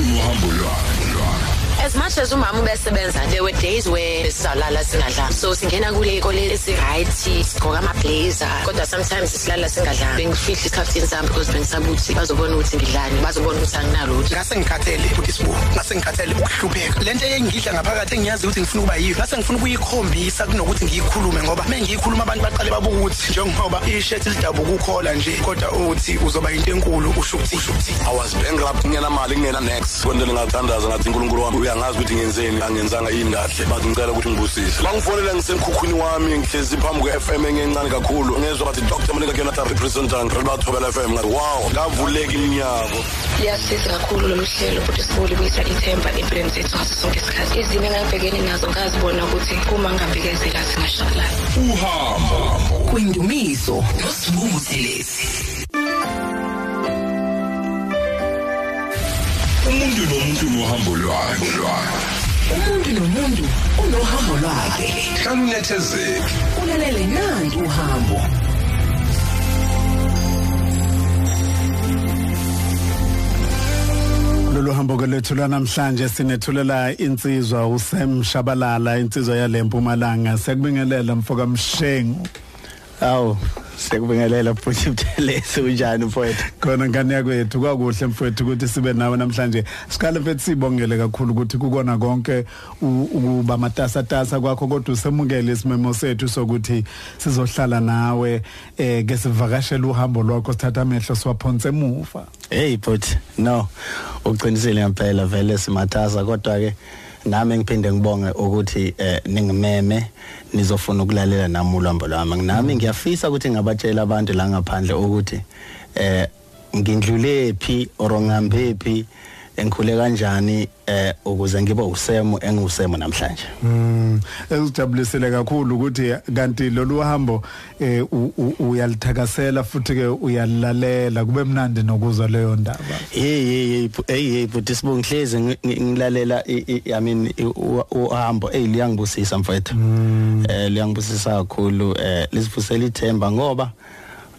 umuntu nohambo lwakhe as much as umama ubesebenza there were days where sizalala singadlanga so singena kule ikole esi-right sigqoka ama-blazer. Kodwa sometimes silala singadlanga bengifihla isikhaftini sami because bengisaba ukuthi bazobona ukuthi ngidlani bazobona ukuthi anginalutho. Ngase ngikhathele futhi sibu ngase ngikhathele ukuhlupheka lento engidla ngaphakathi engiyazi ukuthi ngifuna ukuba yiyo ngase ngifuna ukuyikhombisa kunokuthi ngiyikhulume ngoba mengiyikhuluma abantu baqale babuka ukuthi njengoba ishethi lidabuka ukhola nje kodwa uthi uzoba into enkulu usho ukuthi usho ukuthi. I was bankrupt nginamali ngingena next. Kwento lingathandaza ngathi uNkulunkulu wami uyangazi ukuthi ngenzeni angenzanga yini kahle. Bathi ngicela ukuthi ngibusise. Bangifonela ngisemkhukhwini wami ngihlezi phambi kwe-FM engencane kakhulu. Ngezwa bathi Dr. Monica Jonathan representing Rebathobela FM ngathi wow ngavuleka iminyango liyasiza kakhulu lolu hlelo futhi sibule buyisa ithemba empilweni zethu ngaso sonke isikhathi. Izimo engangibhekene nazo ngazibona ukuthi uma ngingabikezela singashabalala uhambo kwindumiso nosibuthelezi umuntu nomuntu nohambo lwakhe. Umuntu nomuntu unohambo lwakhe. Hlala unethezeke ulalele nanti uhambo. Lolu hambo ke lethu lanamhlanje sinethulela insizwa uSam Shabalala insizwa yale Mpumalanga. Sekubingelela mfoka Mshengu. Awu sekubingelela futhi Buthelezi unjani mfowethu? Khona ngane yakwethu kwakuhle mfowethu ukuthi sibe nawe namhlanje. Sikale mfethu sibongele kakhulu ukuthi kukona konke ukuba matasa tasa kwakho kodwa usemukele isimemo sethu sokuthi sizohlala nawe eh ke sivakashela uhambo lwakho sithatha amehlo siwaphonse emuva. Hey but no uqinisile ngempela vele simathaza kodwa ke nami ngiphinde ngibonge ukuthi eh, ningimeme nizofuna ukulalela nami ulambo lwami nami ngiyafisa ukuthi ngabatshela abantu la ngaphandle ukuthi eh ngindlule phi or ngihambe phi engikhule kanjani eh ukuze ngibe usemo engiusemo namhlanje. Mm ekujabulisile kakhulu ukuthi kanti lolu hambo eh uyalithakasela futhi ke uyalalela kube mnandi nokuzwa leyo ndaba. Hey hey hey hey but sibongihlezi ngi- ngi- ngilalela i mean uhambo. Hey liyangibusisa mfethu. Eh liyangibusisa kakhulu. Eh lisivusela ithemba ngoba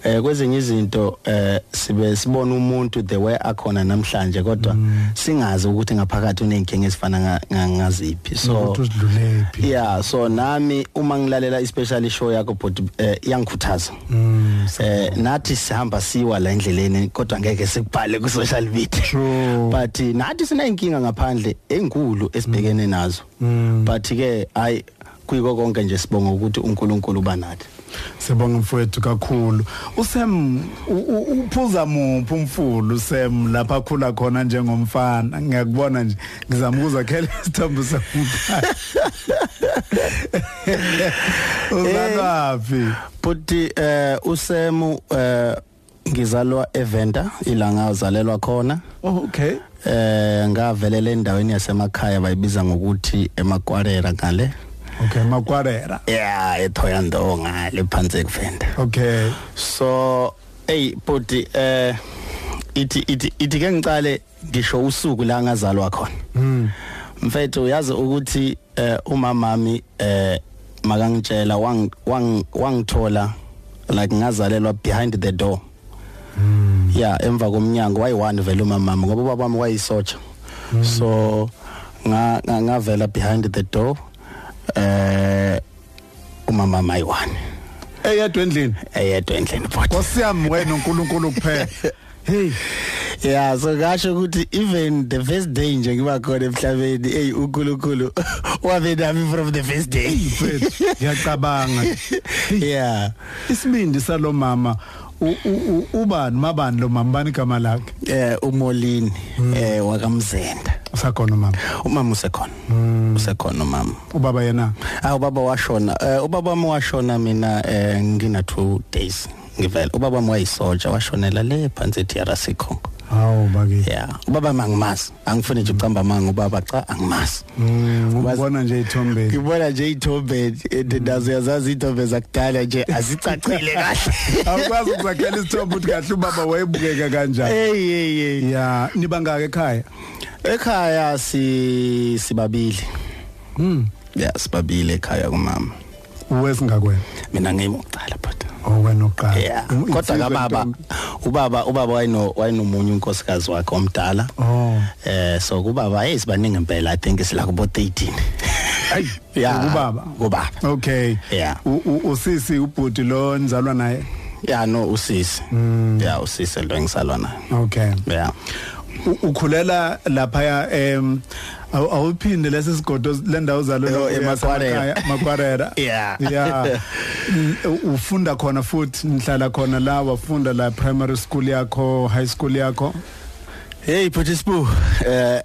eh kwezinye izinto eh sibe sibona umuntu the way akhona namhlanje kodwa singazi ukuthi ngaphakathi unenkinga ezifana nga- nga- ngaziphi. So ukuthi usidlulephi yeah so nami uma ngilalela especially show yakho but eh, iyangikhuthaza. Mm eh nathi sihamba siwa la endleleni kodwa ngeke sikubhale ku social media. True. but eh, nathi sina inkinga ngaphandle enkulu esibhekene nazo. Mm. but ke ay kuyiko konke nje sibonga ukuthi uNkulunkulu banathi sibonga mfowethu kakhulu. Usem u- u- uphuza muphi umfulu usem lapha khula khona njengomfana? Ngiyakubona nje ngizama ukuzakhela isithombe somfana. Uzalaphi but eh usemu eh ngizalwa eVenda ilanga uzalelwa khona. Oh okay. Eh ngavelela endaweni yasemakhaya bayibiza ngokuthi emakwarera ngale. Okay makwarera yeah ethoyando ngale phansi kuvenda okay. So hey buti eh ithi ithi ithi ke ngicale ngisho usuku la ngazalwa khona. Mm mfethu uyazi ukuthi eh umamami eh makangitshela wang wang wangithola like ngazalelwa behind the door. Mm yeah emva komnyango wayi1 vele umamami ngoba ubaba wami wayisotsha. So nga nga- ngavela behind the door. Eh umama mayi1 eyedwa endlini? Eyedwa endlini bot Nkosiyami wena uNkulunkulu kuphela. Hey. Yeah so kasho ukuthi even the first day nje ngiba khona emhlabeni hey uNkulunkulu wabe nami from the first day. Ngiyacabanga. Yeah isibindi salomama ubani mabani lo mama? Bani igama lakhe? Eh umolini eh wakamzenda. Usakhona mama umama usekhona. Usekhona umama. Ubaba yena? Ah ubaba washona. Eh ubaba wami washona mina eh ngina 2 days ngivela ubaba wami wayisoja washonela le phansi eTRC Congo hawu baki yeah ubaba mangimazi angifuni nje ucamba amanga ubaba cha angimazi. Ubona nje ithombeni ngibona nje ithombe endazo yazazi ithombe zakudala nje azicacile kahle. Awukwazi ukuzakhela isithombe uthi kahle ubaba wayebukeka kanjani? Hey hey hey. Ya nibangaka ekhaya? Ekhaya si sibabili. Mm yeah sibabili ekhaya kumama. Uwesingakwena? Mina ngiyimokucala but wena uqala yeah Um, kodwa kababa ubaba ubaba wayeno wayenomunye unkosikazi wakhe omdala. Oh. Eh so kubaba hey sibaningi impela i think sila kubo 13 Hayi, yeah ubaba? kubaba. Okay. Yeah. Usisi ubhuti lo nizalwa naye? Yeah no usisi. Yeah usisi lo engisalwa naye. Okay. Yeah ukhulela lapha em awu- awuphinde lesi sigodo lendawo eMakwarela. yasemakhaya, makwarera Yeah. yeah u- ufunda khona futhi nihlala khona la wafunda la primary school yakho high school yakho? Hey Potisibu eh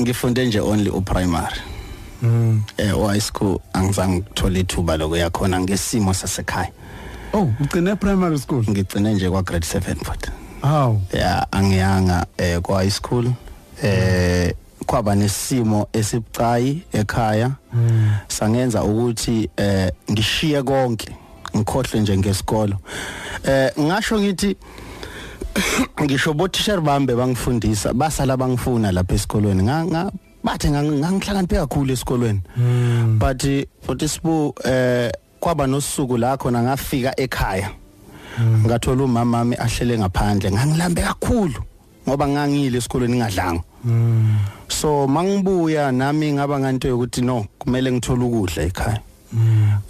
ngifunde nje only uprimary. Mm. eh high school angizange ngithola ithuba lokuya khona ngesimo sasekhaya. Oh ugcine primary school? Ngigcine nje kwa grade 7 futhi. Aw yeah angiyanga eh kwa high school eh kwaba nesimo esibucayi ekhaya. Sangenza ukuthi eh ngishiye konke ngikhohle nje ngesikolo. Eh ngasho ngithi ngisho bothisher bambe bangifundisa basala bangifuna lapha esikolweni. Nga bathe ngang- ngangihlakaniphe kakhulu esikolweni. But but isibu eh kwaba nosuku la khona ngafika ekhaya. Ngathola umama wami ahlele ngaphandle ngangilambe kakhulu ngoba ngangile esikolweni ngingadlanga so mangibuya nami ngaba nganto yokuthi no kumele ngithole ukudla ekhaya.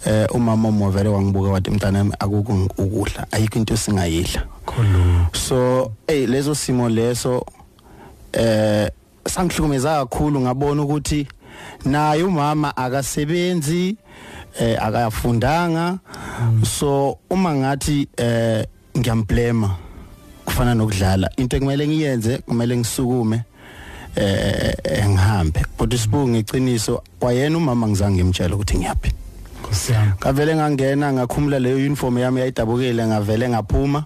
Eh umama umovele wangibuka wathi mntanami akukho ukudla ayikho into singayidla so hey leso simo leso eh sangihlukumeza kakhulu ngabona ukuthi naye umama akasebenzi eh akayafundanga. So uma ngathi eh ngiyamblema kufana nokudlala into ekumele ngiyenze kumele ngisukume eh ngihambe. But isibungu ngiciniso kwayena umama ngizange ngimtshela ukuthi ngiyaphi. Kusiyami ngavele ngangena ngakhumula leyo uniform yami yayidabukile ngavele ngaphuma.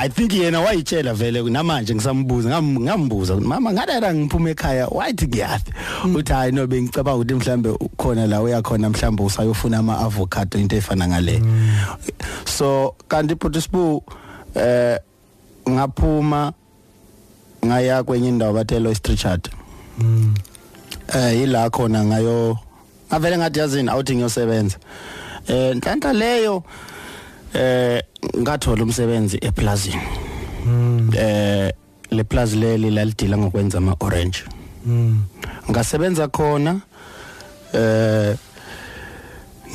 I think yena wayitshela vele namanje ngisambuza ngam- ngambuza ukuthi mama ngadala ngiphuma ekhaya wathi ngiyathi uthi hayi no bengicabanga ukuthi mhlambe khona la uyakhona mhlambe usayofuna ama avocado into efana ngale. So kanti futhi sibu eh ngaphuma ngaya kwenye indawo bathelo Street eh ila khona ngayo ngavele ngathi yazini awuthi ngiyosebenza. Eh nhlanhla leyo eh ngathola umsebenzi eplazini. Eh le plaza leli lalidila ngokwenza ama orange ngasebenza khona eh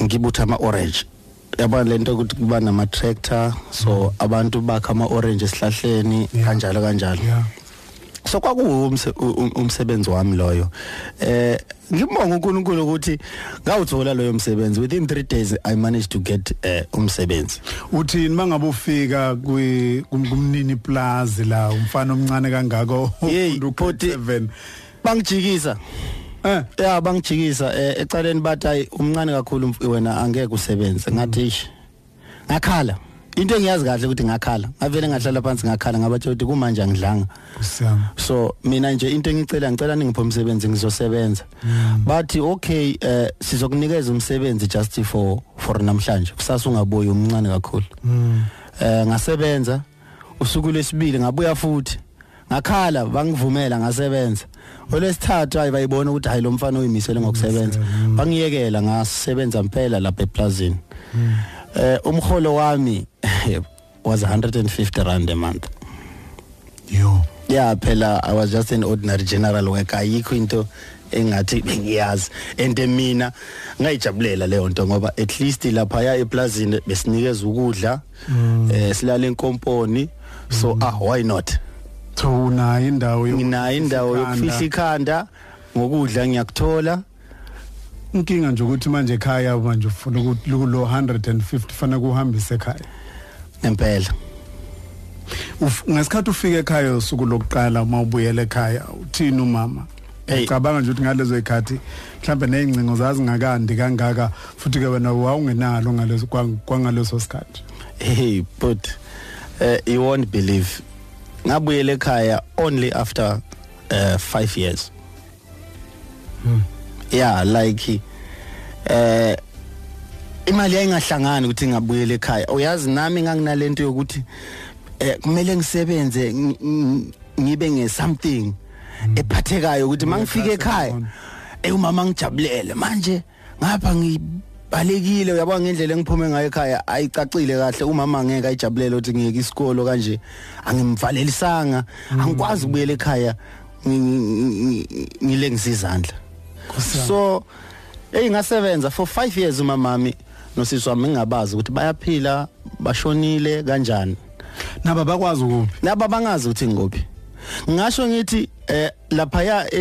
ngibutha ama orange yabona lento ukuthi kuba nama tractor so abantu bakha ama orange esihlahleni Yeah. kanjalo kanjalo. Yeah. So kwakuwo umsebenzi wami loyo. Eh ngibonga uNkulunkulu ukuthi ngawuthola loyo msebenzi. Within 3 days i managed to get eh, umsebenzi. Uthini? Mangabe ufika kumnini plaza la umfana omncane kangako Hey, ufunda bhuti. u-7 bangijikisa. Eh. Ya bangijikisa. Eh, ecaleni bathi hayi umncane kakhulu wena angeke usebenze. Ngathi ngakhala. Into engiyazi kahle ukuthi ngakhala ngavele ngahlala phansi ngakhala ngabathi ukuthi kumanje angidlanga. So mina nje into engicela ngicela ningiphe umsebenzi ngizosebenza. Bathi okay eh sizokunikeza umsebenzi just for for namhlanje. Kusasa ungabuyi umncane kakhulu. Eh ngasebenza. Usuku lesibili ngabuya futhi. Ngakhala bangivumela ngasebenza. Olesithathu hayi bayibona ukuthi hayi lo mfana uyimisele ngokusebenza. Bangiyekela ngasebenza impela lapha eplazini. Eh umholo wami was 150 rand a month. Yo. Yeah phela i was just an ordinary general worker. Ayikho into engathi bengiyazi. And mina ngayijabulela leyo nto ngoba at least lapha ya eplazini besinikeza ukudla eh silala enkomponi. So ah why not? So unayo indawo yoku- nginayo indawo yokufihla ikhanda. Ngokudla ngiyakuthola. Inkinga nje ukuthi manje ekhaya manje ufuna ukuthi lo 150 fanele kuhambise ekhaya. Ngempela. Uf- ngesikhathi ufika ekhaya usuku lokuqala uma ubuyela ekhaya uthini umama? Hey. ucabanga nje ukuthi ngalezo ikhathi mhlambe nezingcingo zazingakandi kangaka futhi ke wena wawungenalo ngalezo kwang- kwangaleso sikhathi. Hey but uh, you won't believe. Ngabuyela ekhaya only after uh, 5 years. Yeah like eh imali yayingahlangani ukuthi ngabuyela ekhaya. Uyazi nami nganginalento yokuthi eh kumele ngisebenze ng- ng- ngibe nge something ephathekayo ukuthi mangifika ekhaya eh umama ngijabulele. Manje ngapha ngi balekile uyabona ngendlela engiphume ngayo ekhaya ayicacile kahle. Umama ngeke ayijabulele ukuthi ngiyeke isikolo kanje. Angimvalelisanga. Angikwazi ukubuyela ekhaya ngi- ngi- ngi- ngile ngisizandla. So hey ngasebenza for 5 years umamami nosisi wami ngingabazi ukuthi bayaphila bashonile kanjani. Naba bakwazi ukuphi? Naba bangazi ukuthi ngikuphi ngasho ngithi eh lapha ya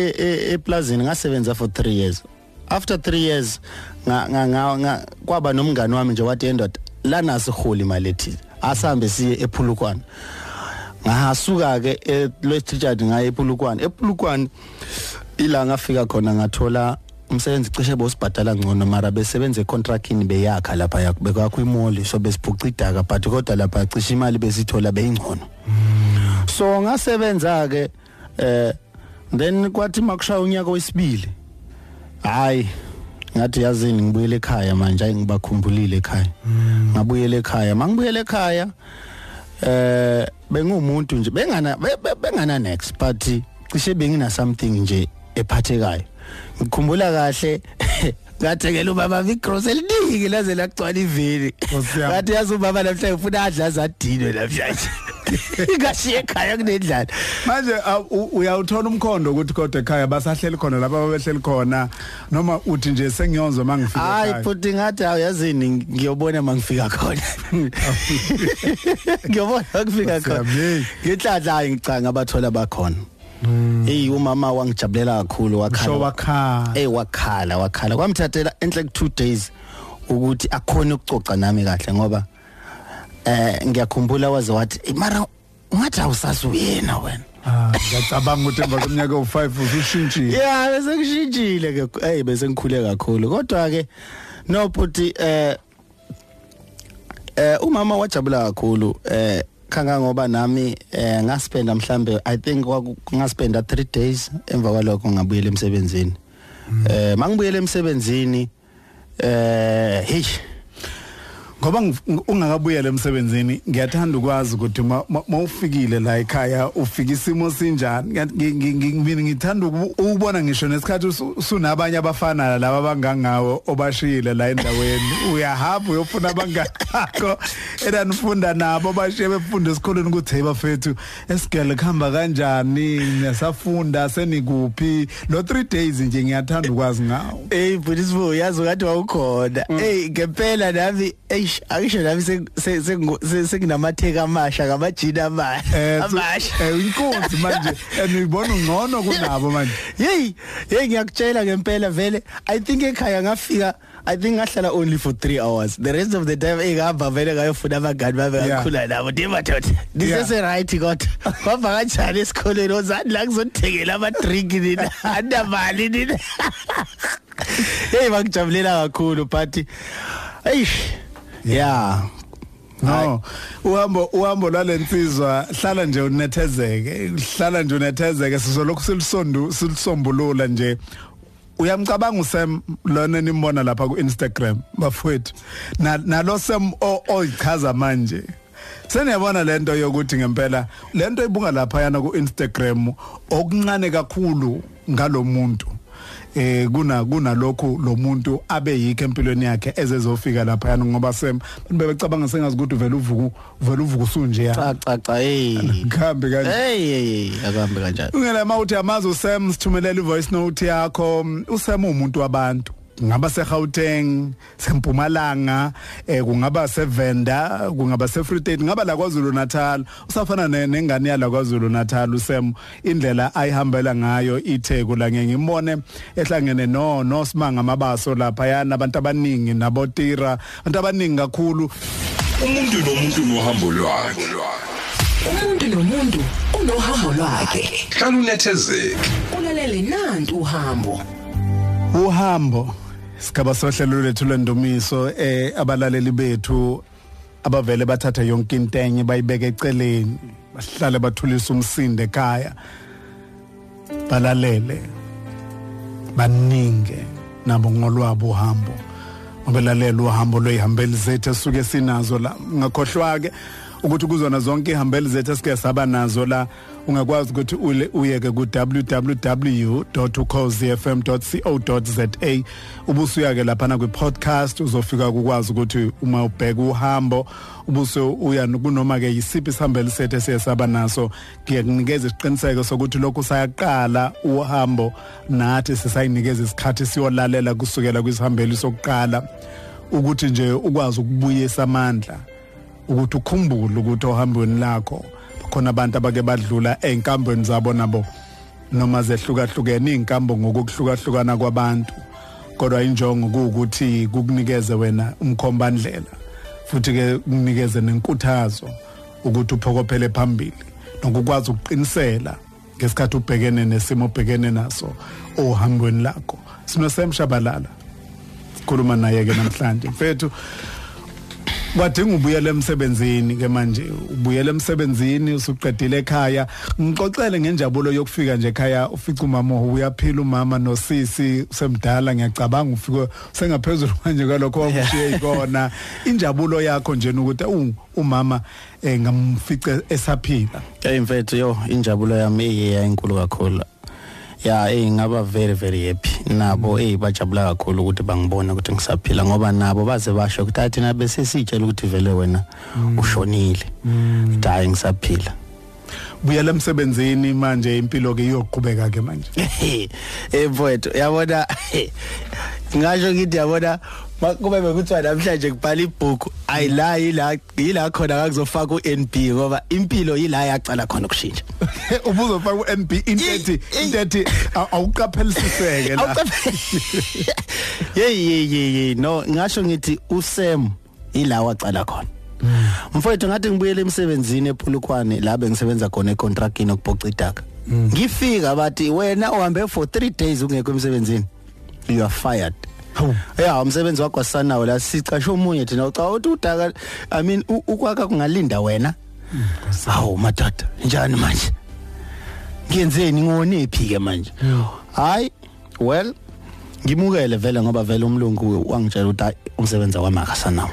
eplazini ngasebenza for 3 years. After 3 years nga nga- kwaba nomngane wami nje wathi endoda lana siholi imali ethile asambe siye ephulukwana ngahasuka ke eLwestchurch ngaye ephulukwana ephulukwana ila ngafika khona ngathola umsebenzi cishe bosibhadala ngcono mara besebenza econtractini beyakha lapha yakho bekwakho imoli so besiphuca idaka but kodwa lapha cishe imali besithola beyingcono. So ngasebenza ke eh then kwathi makushaya unyaka wesibili hayi ngathi yazini ngibuyele ekhaya manje ayi ngibakhumbulile ekhaya. Ngabuyela ekhaya. Mangibuyela ekhaya eh bengumuntu nje bengana be- be- bengana next but cishe bengina something nje ephathekayo. Ngikhumbula kahle ngathekela ubaba vicross eliningi laze lagcwala ivili. Nkosi yami. ngathi yazi ubaba namhlanje ufuna adla zadinwe namhlanje. Ngashiye ekhaya kunendlala. Manje uh, u- uyawuthola umkhondo ukuthi kodwa ekhaya basahleli khona lapha babehleli khona noma uthi nje sengiyonzwa mangifika hayi ekhaya? Futhi ngathi awu yazini ngiyobona mangifika khona. Ngiyobona ngifika Nkosi khona. yami, hey. ngihlahla hayi ngicanga abathola bakhona. Hey umama wangijabulela kakhulu wakhala. Wakha eh wakhala wakhala. Kwamthathela enhle 2 days ukuthi akhona ukucoca nami kahle ngoba eh ngiyakhumbula waze wathi "Eh, mara ungathi awusazi uyena wena. Ah, ngiyacabanga ukuthi emva kweminyaka ewu5 usushintshile. Yeah bese kushintshile ke. Hey bese ngikhule kakhulu. Kodwa ke no futhi eh eh umama wajabula kakhulu eh khanga ngoba nami eh ngaspenda mhlambe i think ngaspenda 3 days emva kwalokho ngabuyela emsebenzini. Eh mangibuyela emsebenzini eh hey ngoba ungakabuyela emsebenzini ngiyathanda ukwazi ukuthi ma- ma- mawufikile la ekhaya ufika isimo sinjani? Ngiya- ngi- ngi- ngi- ngibini ngithanda ukubona ngisho nesikhathi sunabanye abafana laba abangangawo obashiyile la endaweni. Uyahamba uyofuna abangani bakho enanifunda nabo bashiye befunda esikoleni ukuthi hey bafethu esigele kuhamba kanjani? Nesafunda senikuphi? Lo 3 days nje ngiyathanda ukwazi ngawo. Hey Buddhismo yazi ngathi wawukhona. Hey ngempela nami eish akisho nami se- se- se- se- sekunamatheka amasha ngamajini amasha. Eh, so- Amasha. eh, inkunzi manje and uyibona ungcono kunabo manje Hey, hey ngiyakutshela ngempela vele I think ekhaya ngafika I think ngahlala only for 3 hours. The rest of the time engihamba vele ngayofuna abangani bami Yeah. ngakhula nabo. Ndimadoda. Disese right kodwa. Kwamba kanjani esikoleni ozani la kuzothengela ama drink nina. Andamali nina. Hey bakujabulela kakhulu but eish yeah. No. Uhambo uhambo lwalensizwa. Hlala nje unethezeke. Hlala nje unethezeke. Sizolokhu silisondu silisombulula nje. Uyamcabanga usem lona nimbona lapha ku Instagram bafowethu? Na nalo sem oyichaza manje. Seniyabona lento yokuthi ngempela lento ibunga lapha yana ku Instagram okuncane kakhulu ngalomuntu eh kuna kunalokho lo muntu abe yikho empilweni yakhe ezezofika lapha yana ngoba sem bebecabanga sengazi ukuthi vele uvuku vele uvuku sunje ya. Cha cha cha hey. Khambi kanje. Hey hey akahambe kanjani ungela mawuthi amazi uSam sithumelela ivoice note yakho. uSam umuntu wabantu. Kungaba seGauteng sempumalanga eh kungaba sevenda kungaba seFree State ngaba la kwaZulu Natal usafana ne- nengane yala kwaZulu Natal uSam indlela ayihambela ngayo itheku la ngimbone ehlangene no nosimanga mabaso lapha yana abantu abaningi nabotira abantu abaningi kakhulu. Umuntu nomuntu nohambo lwakhe. Umuntu nomuntu unohambo lwakhe. Hlala unethezeke. Ulalele nantu uhambo. Uhambo. Sigaba sohlelo lethu lendumiso eh abalaleli bethu abavele bathatha yonke into enye bayibeke eceleni bahlale bathulisa umsindo ekhaya balalele baninge nabo ngolwabo uhambo ngobelalela uhambo lwehambeli zethu esuke sinazo la. Ngakhohlwa ke ukuthi kuzona zonke ihambeli zethu esike saba nazo la ungakwazi ukuthi ule uyeke ku www.ukhozifm.co.za ubusuyake lapha na kwi podcast uzofika ukwazi ukuthi uma ubheka uhambo ubuso uya kunoma ke yisiphi isihambeli sethu esiyesaba naso. Kuye kunikeza isiqiniseko sokuthi lokhu sayaqala uhambo nathi sisayinikeza isikhathi siyolalela kusukela kwisihambeli sokuqala. Ukuthi nje ukwazi ukubuyisa amandla ukuthi ukhumbule ukuthi ohambweni lakho khona abantu abake badlula einkambweni zabo nabo noma zehlukahlukene inkambo ngokuhlukahlukana kwabantu. Kodwa injongo ukuthi kukunikeze wena umkhombandlela futhi ke kunikeze nenkuthazo ukuthi uphokophele phambili nokukwazi ukuqinisela ngesikhathi ubhekene nesimo obhekene naso ohambweni lakho. Sino semshabalala sikhuluma naye ke namhlanje mfethu. Kwadinga ubuyele emsebenzini ke manje? Ubuyele emsebenzini usuqedile ekhaya. Ngixoxele ngenjabulo yokufika nje ekhaya ufica umama uyaphila umama nosisi usemdala. Ngiyacabanga ufike sengaphezulu manje kwalokho wakushiye ikona. Injabulo yakho nje ukuthi u umama eh, ngamfice esaphila. Hey mfethu yo injabulo yami iyinkulu kakhulu. Ya eh ngaba very very happy. Nabo eh bajabula kakhulu ukuthi bangibona ukuthi ngisaphila ngoba nabo baze basho ukuthi athi nabe sesitshela ukuthi vele wena ushonile. Hayi ngisaphila. Buyela emsebenzini manje impilo ke iyoqhubeka ke manje eh mfowethu yabona ngasho ngithi yabona kube bekuthiwa namhlanje kubhala ibhuku ayila yila yila khona ngakuzofaka uNB ngoba impilo yila yaqala khona ukushintsha. Ubuzofaka uNB intethi intethi awuqaphelisiseke la. Hey hey hey no ngasho ngithi uSam ila waqala khona. Mfowethu ngathi ngibuyele emsebenzini ephulukwane la bengisebenza khona econtractini okubhoca idaka. Ngifika bathi wena uhambe for 3 days ungekho emsebenzini. You are fired. Yeah umsebenzi wakho asanawo la sicashe umunye thina. Uca uthi udaka I mean ukwakha kungalinda wena? Hawu madada njani manje? Ngiyenzeni ngonephi ke manje? Hayi well ngimukele vele ngoba vele umlungu wangitshela ukuthi umsebenzi wami akasanawo.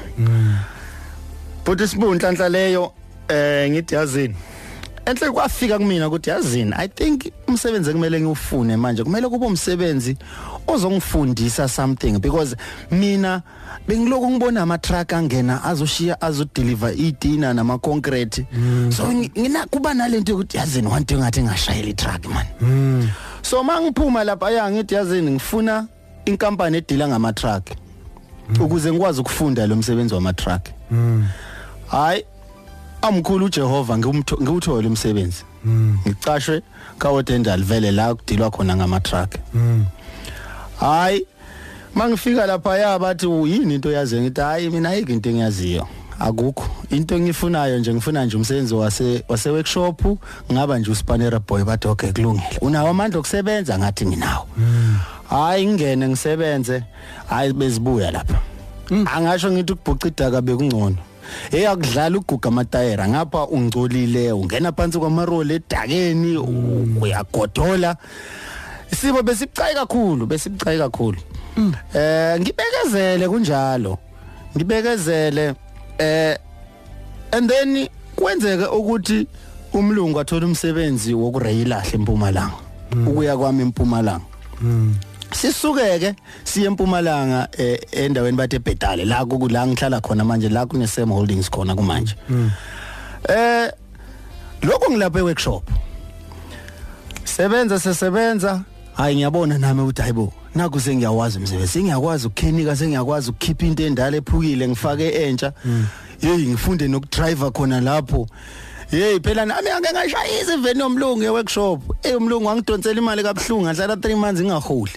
Futhi sibunhlanhla leyo eh ngithi yazini? Enhle kwafika kumina ukuthi yazini? I think umsebenzi ekumele ngiwufune manje kumele kube umsebenzi ozongifundisa something because mina bengiloku ngibona ama truck angena azoshiya azodeliver itina nama concrete so ngina kuba nalento ukuthi yazini one day ngathi ngashayela i-truck man. So mangiphuma lapha ya ngithi yazini ngifuna inkampani edila ngama truck ukuze ngikwazi ukufunda lo msebenzi wama truck hayi amkhulu uJehova ngiwuthole umsebenzi ngicashwe kaWodendal vele la kudilwa khona ngama truck hayi mangifika lapha ya bathi yini into yazi ngithi hayi mina ayike into engiyaziyo. Akukho. Into engifunayo nje ngifuna nje umsebenzi wase wase workshop ngaba nje uspanera boy bathi okay kulungile. Unawo amandla okusebenza ngathi nginawo. Hayi ngene ngisebenze. Hayi bezibuya lapha. Angasho ngithi ukubhuca idaka bekungcono. Hey akudlala uguga amatayera ngapha ungcolile ungena phansi kwamaroli edakeni uyagodola. Isibo besibucayi kakhulu besibucayi kakhulu. Eh ngibekezele kunjalo. Ngibekezele eh and then kwenzeke ukuthi umlungu athola umsebenzi wokureyilahle empumalanga ukuya kwami empumalanga. Sisuke ke siye empumalanga endaweni bathe Bhetale la kula ngihlala khona manje la kune Sam Holdings khona kumanje. Eh lokho ngilapha eworkshop. Sebenza sesebenza hayi ngiyabona nami ukuthi hayibo naku sengiyawazi umsebenzi sengiyakwazi ukukhenika sengiyakwazi ukukhipha into endala ephukile ngifake entsha. Hey ngifunde nokudriver khona lapho. Hey phela nami ake ngashayisa iveni yomlungu yeworkshop. Eh umlungu wangidonsela imali kabuhlungu ngahlala 3 months ngingaholi.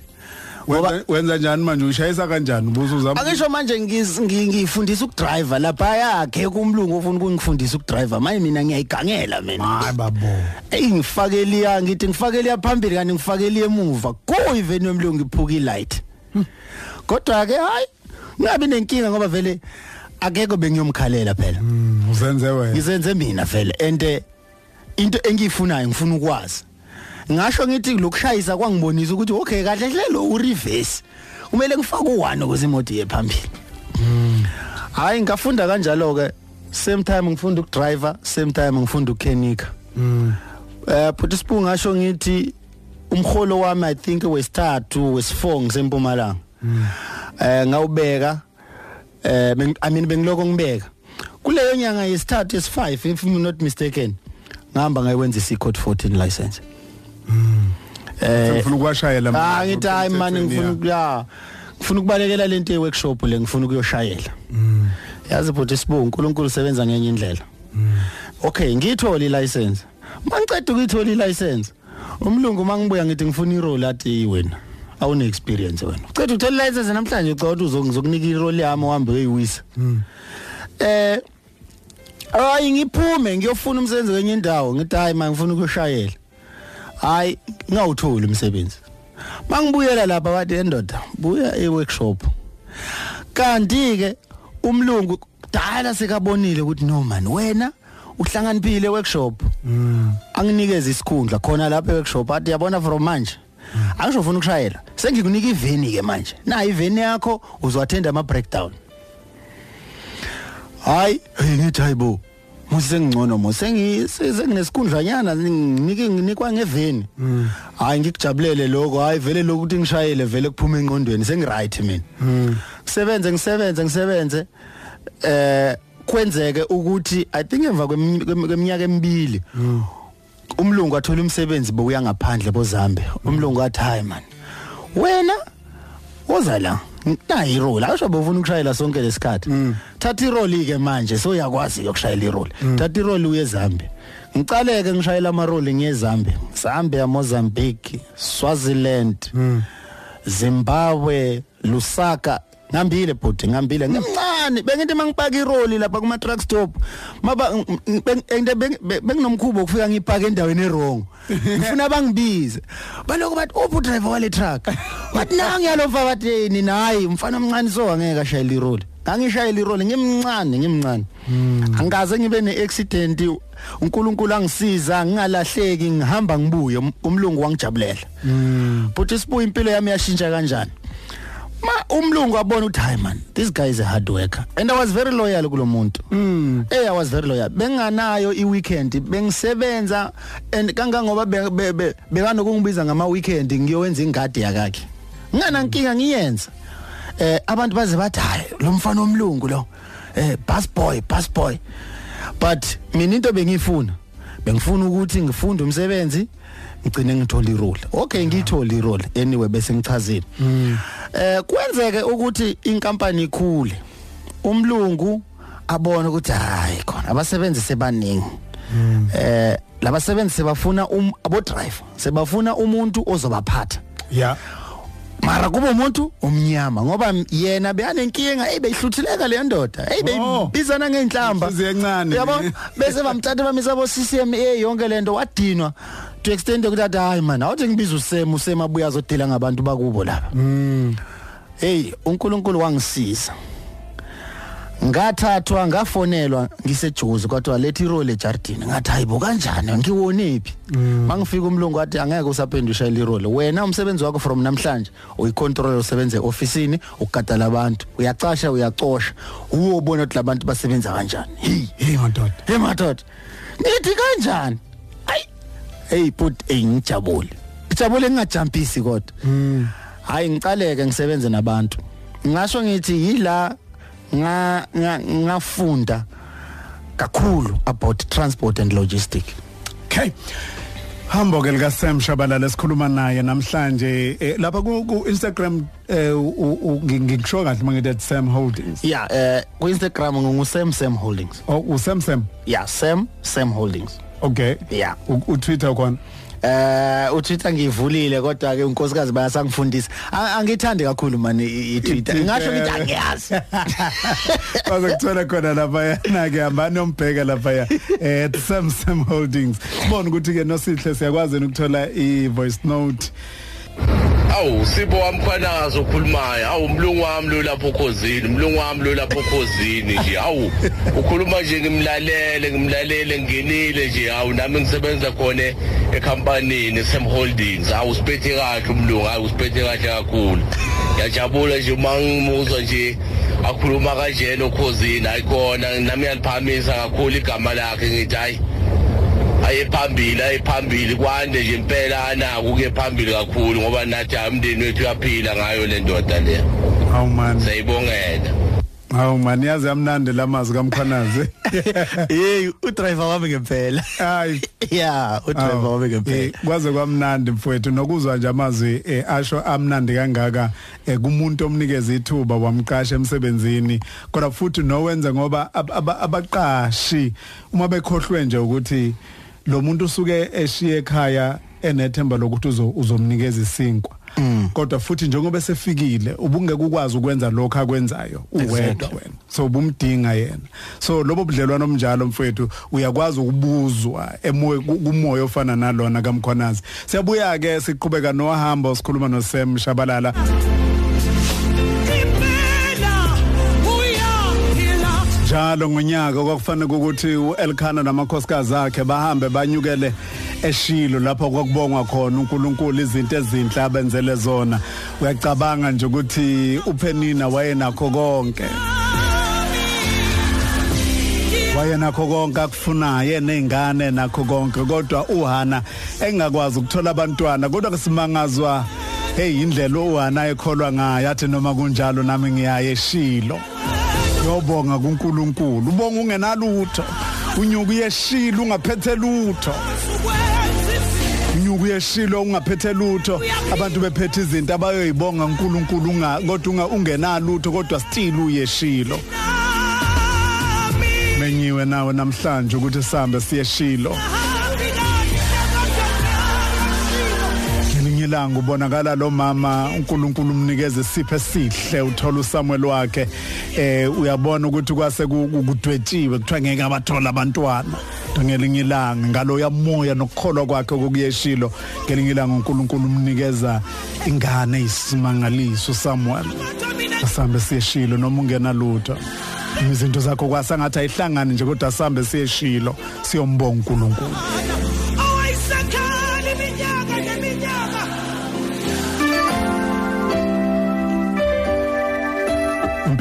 Ngoba wenza njani manje? Ushayisa kanjani? Ubuzo uzama Angisho manje ngifundisa ukudriver lapha yakhe kumlungu ofuna ukungifundisa ukudriver. Maye mina ngiyayigangela mina. Hayi babo. Hey ngifakeli ya ngithi ngifakeli ya phambili kanti ngifakeli emuva. Ku iveni yomlungu iphuka ilight. Kodwa ke hayi ngabe nenkinga ngoba vele akekho bengiyomkhalela phela. Uzenze wena. Ngizenze mina vele. Ente into engiyifunayo ngifuna ukwazi. Ngasho ngithi lokushayisa kwangibonisa ukuthi okay kahle hle lo u reverse kumele ngifake u1 ukuze imoto iye phambili. Hayi ngafunda kanjalo ke same time ngifunda ukudriver same time ngifunda ukukhenika eh futhi sibu ngasho ngithi umholo wami i think wesithathu wes4 ngisempumalanga. Eh ngawubeka. Eh i mean bengiloko ngibeka. Kuleyo nyanga yesithathu yesi5 if I'm not mistaken ngihamba ngayenza i-code 14 license. Eh ngifuna ukuwashayela Ah ngithi hayi mani ngifuna ukuya ngifuna ukubalekela lento ye-workshop le ngifuna ukuyoshayela. Yazi futhi sibu uNkulunkulu usebenza ngenye indlela. Okay ngiyithola i-license. Mangiceda ukuyithola i-license umlungu mangibuya ngithi ngifuna i-role athi wena awune experience wena. Uceda ukuthola i-license namhlanje ucela ukuthi uzokunika i-role yami uhambe uyoyiwisa. Eh hayi ngiphume ngiyofuna umsebenzi kwenye indawo. Ngithi hayi manje ngifuna ukuyoshayela. Hayi ngawutholi umsebenzi. Mangibuyela lapha bathi endoda buya e-workshop. Kanti ke umlungu dala sekabonile ukuthi no man wena uhlanganiphile e-workshop. Anginikeze isikhundla khona lapha e-workshop athi yabona from manje? Angisho ufuna ukushayela. Sengikunika iveni ke manje. Na iveni yakho uzoattenda ama breakdown hayi ngithi hayibo musi sengingcono mo sengi senginesikhundlanyana nginike nginikwa ngeveni. Hayi ngikujabulele lokho hayi vele lokho ukuthi ngishayele vele kuphuma engqondweni sengiright mina. Kusebenze ngisebenze ngisebenze eh kwenzeke ukuthi i think emva kwemi- kwemi- kweminyaka emibili umlungu athola umsebenzi bokuya ngaphandle bozambe umlungu athi hayi man wena woza la. Nayi irole asho bofuna ukushayela sonke lesikhathi thatha irole ke manje so uyakwazi ukushayela irole thatha irole uye eZambia ngicaleke ngishayela amarole ngiye eZambia Zambia Mozambique Swaziland Zimbabwe Lusaka ngambile bhuti ngambile. Ngimncane bengithi mangipaka iroli lapha kuma truck stop maba ente benginomkhubo ukufika ngipaka endaweni errong ngifuna bangibize. Baloko bathi uphi driver wale truck. Bathi nangi yalofa bathi nina hayi umfana omncane so angeke ashayela iroli. Ngangishayela iroli ngimncane ngimncane. Angikaze ngibe neaccident uNkulunkulu angisiza ngingalahleki ngihamba ngibuye um- umlungu wangijabulela futhi sibuye impilo yami yashintsha kanjani? Ma umlungu wabona ukuthi hayi man this guy is a hard worker. And i was very loyal kulo muntu. Mm. eh i was very loyal. Benganayo i-weekend bengisebenza and kangangoba be- be- be- bekanokungibiza ngama-weekend ngiyowenza ingadi yakakhe. Nginganankinga ngiyenza. Eh abantu baze bathi hayi lo mfana omlungu lo eh bus boy bus boy but mina into bengifuna bengifuna ukuthi ngifunde umsebenzi ngicine ngithola irole. Okay ngiyithola irole anyway bese ngichazile. Eh kwenzeke ukuthi inkampani ikhule umlungu abona ukuthi hayi khona abasebenzi sebaningi. Eh labasebenzi sebafuna um abo driver sebafuna umuntu ozobaphatha. Yeah mara kuba umuntu omnyama ngoba m- yena beyanenkinga hey beyihluthileka le ndoda. Hey Oh. beyibizana ngeenhlamba. Inhliziyo encane. yabo bese bamthatha bamisa bo CCMA yonke lento wadinwa. To extend ukuthi athi hayi man awuthi ngibiza usem usem abuya azodila ngabantu bakubo lapha hey uNkulunkulu wangisiza. Ngathathwa ngafonelwa ngisejozi kodwa lethi role ejardini. Ngathi hayibo kanjani? Ngiwonephi mangifika umlungu wathi angeke usaphendwe ushayela irole wena umsebenzi wakho from namhlanje uyicontrol usebenze officeini ukukadala abantu. Uyacasha uyacosha. Uyobona ukuthi labantu basebenza kanjani. Hey hey madoda. Hey madoda. Nithi kanjani? Ayi hey put hey ngijabule. Ngijabule ngingajampisi kodwa. Hayi ngicaleke ngisebenze nabantu. Ngasho ngithi yila nga nga- ngafunda kakhulu about transport and logistics okay. Hambo ke lika Sam Shabalala sikhuluma naye namhlanje eh, lapha ku Instagram eh, ngikusho kahle mangithi Sam Holdings. Yeah ku Instagram ngingu Sam Sam Holdings. Oh u Sam Sam? Yeah Sam Sam Holdings. Okay. Yeah u u Twitter khona? Eh uTwitter ngivulile kodwa ke unkosikazi bayasangifundisa. A- angithandi kakhulu mani i- iTwitter ngasho ngithi angiyazi. Bazokuthola khona lapha yana ke hamba nombheka lapha ya eh Sam Sam Holdings. Sibona ukuthi ke nosihle siyakwazi ukuthola i voice note. Awu sipho wami khwanazo ukhulumayo awu umlungu wami lo lapho khosini umlungu wami lo lapho khosini nje. Awu ukhuluma nje ngimlalele ngimlalele ngingenile nje. Awu nami ngisebenza khona ekhampanini Sam Holdings awu siphethe kahle umlungu awu siphethe kahle kakhulu. Ngiyajabula nje uma ngimuzwa nje akhuluma kanjena ukhosini ayikona nami ngiyaliphamisa kakhulu igama lakhe ngithi hayi aye phambili aye phambili. Kwande nje impela anako kuye phambili kakhulu ngoba nathi hayi umndeni wethu uyaphila ngayo le ndoda le. Hawu man siyayibongela hawu man yazi yamnandi lamazwi kamkhwanazi. Hey udriver wami ngempela. Hayi. Yeah udriver Awu, wami eh, ngempela kwaze kwamnandi mfowethu nokuzwa nje amazwi eh, asho amnandi kangaka eh, kumuntu omnikeza ithuba wamqasha emsebenzini. Kodwa futhi nowenza ngoba ab- aba- abaqashi uma bekhohlwe nje ukuthi lo muntu usuke eshiye ekhaya enethemba lokuthi uzo- uzomnikeza isinkwa. Kodwa futhi njengoba esefikile ubungeke ukwazi ukwenza lokho akwenzayo uwedwa Exactly. wena. So bumdinga yena. So lobo budlelwano omnjalo mfowethu uyakwazi ukubuzwa emoya kumoya ofana nalona kamkhwanazi. Siyabuya ke siqhubeka nohambo sikhuluma no Sam Shabalala. Njalo ngonyaka kwakufanele ukuthi uElkhana namakhosikazi akhe bahambe banyukele eshilo lapho kwakubongwa khona uNkulunkulu izinto ezinhle abenzele zona. Uyacabanga nje ukuthi uPenina wayenakho konke? Wayenakho konke akufunayo nezingane nakho konke kodwa uHana engakwazi ukuthola abantwana kodwa kusimangazwa hey indlela uHana ekholwa ngayo athi noma kunjalo nami ngiyaye eshilo. Yobonga kuNkulunkulu. Ubonga ungenalutho. Unyuka uyeshila ungaphethe lutho. Unyuka uyeshilo ungaphethe lutho. Abantu bephethe izinto abayoyibonga uNkulunkulu kodwa ungenalutho kodwa still uyeshilo. Menyiwe nawe namhlanje ukuthi sihambe siyeshilo. Ilanga ubonakala lo mama uNkulunkulu umnikeze isipho esihle uthola uSamuel wakhe. Eh uyabona ukuthi kwase ku- ku- kudwetshiwe kuthiwa ngeke abathola abantwana. Ngelinye ilanga ngalo yamoya nokukholwa kwakhe kokuyeshilo. Ngelinye ilanga uNkulunkulu umnikeza ingane isimangaliso uSamuel asambe siyeshilo noma ungena lutho. Izinto zakho kwasangathi ayihlangani nje kodwa asambe siyeshilo. Siyombonga uNkulunkulu.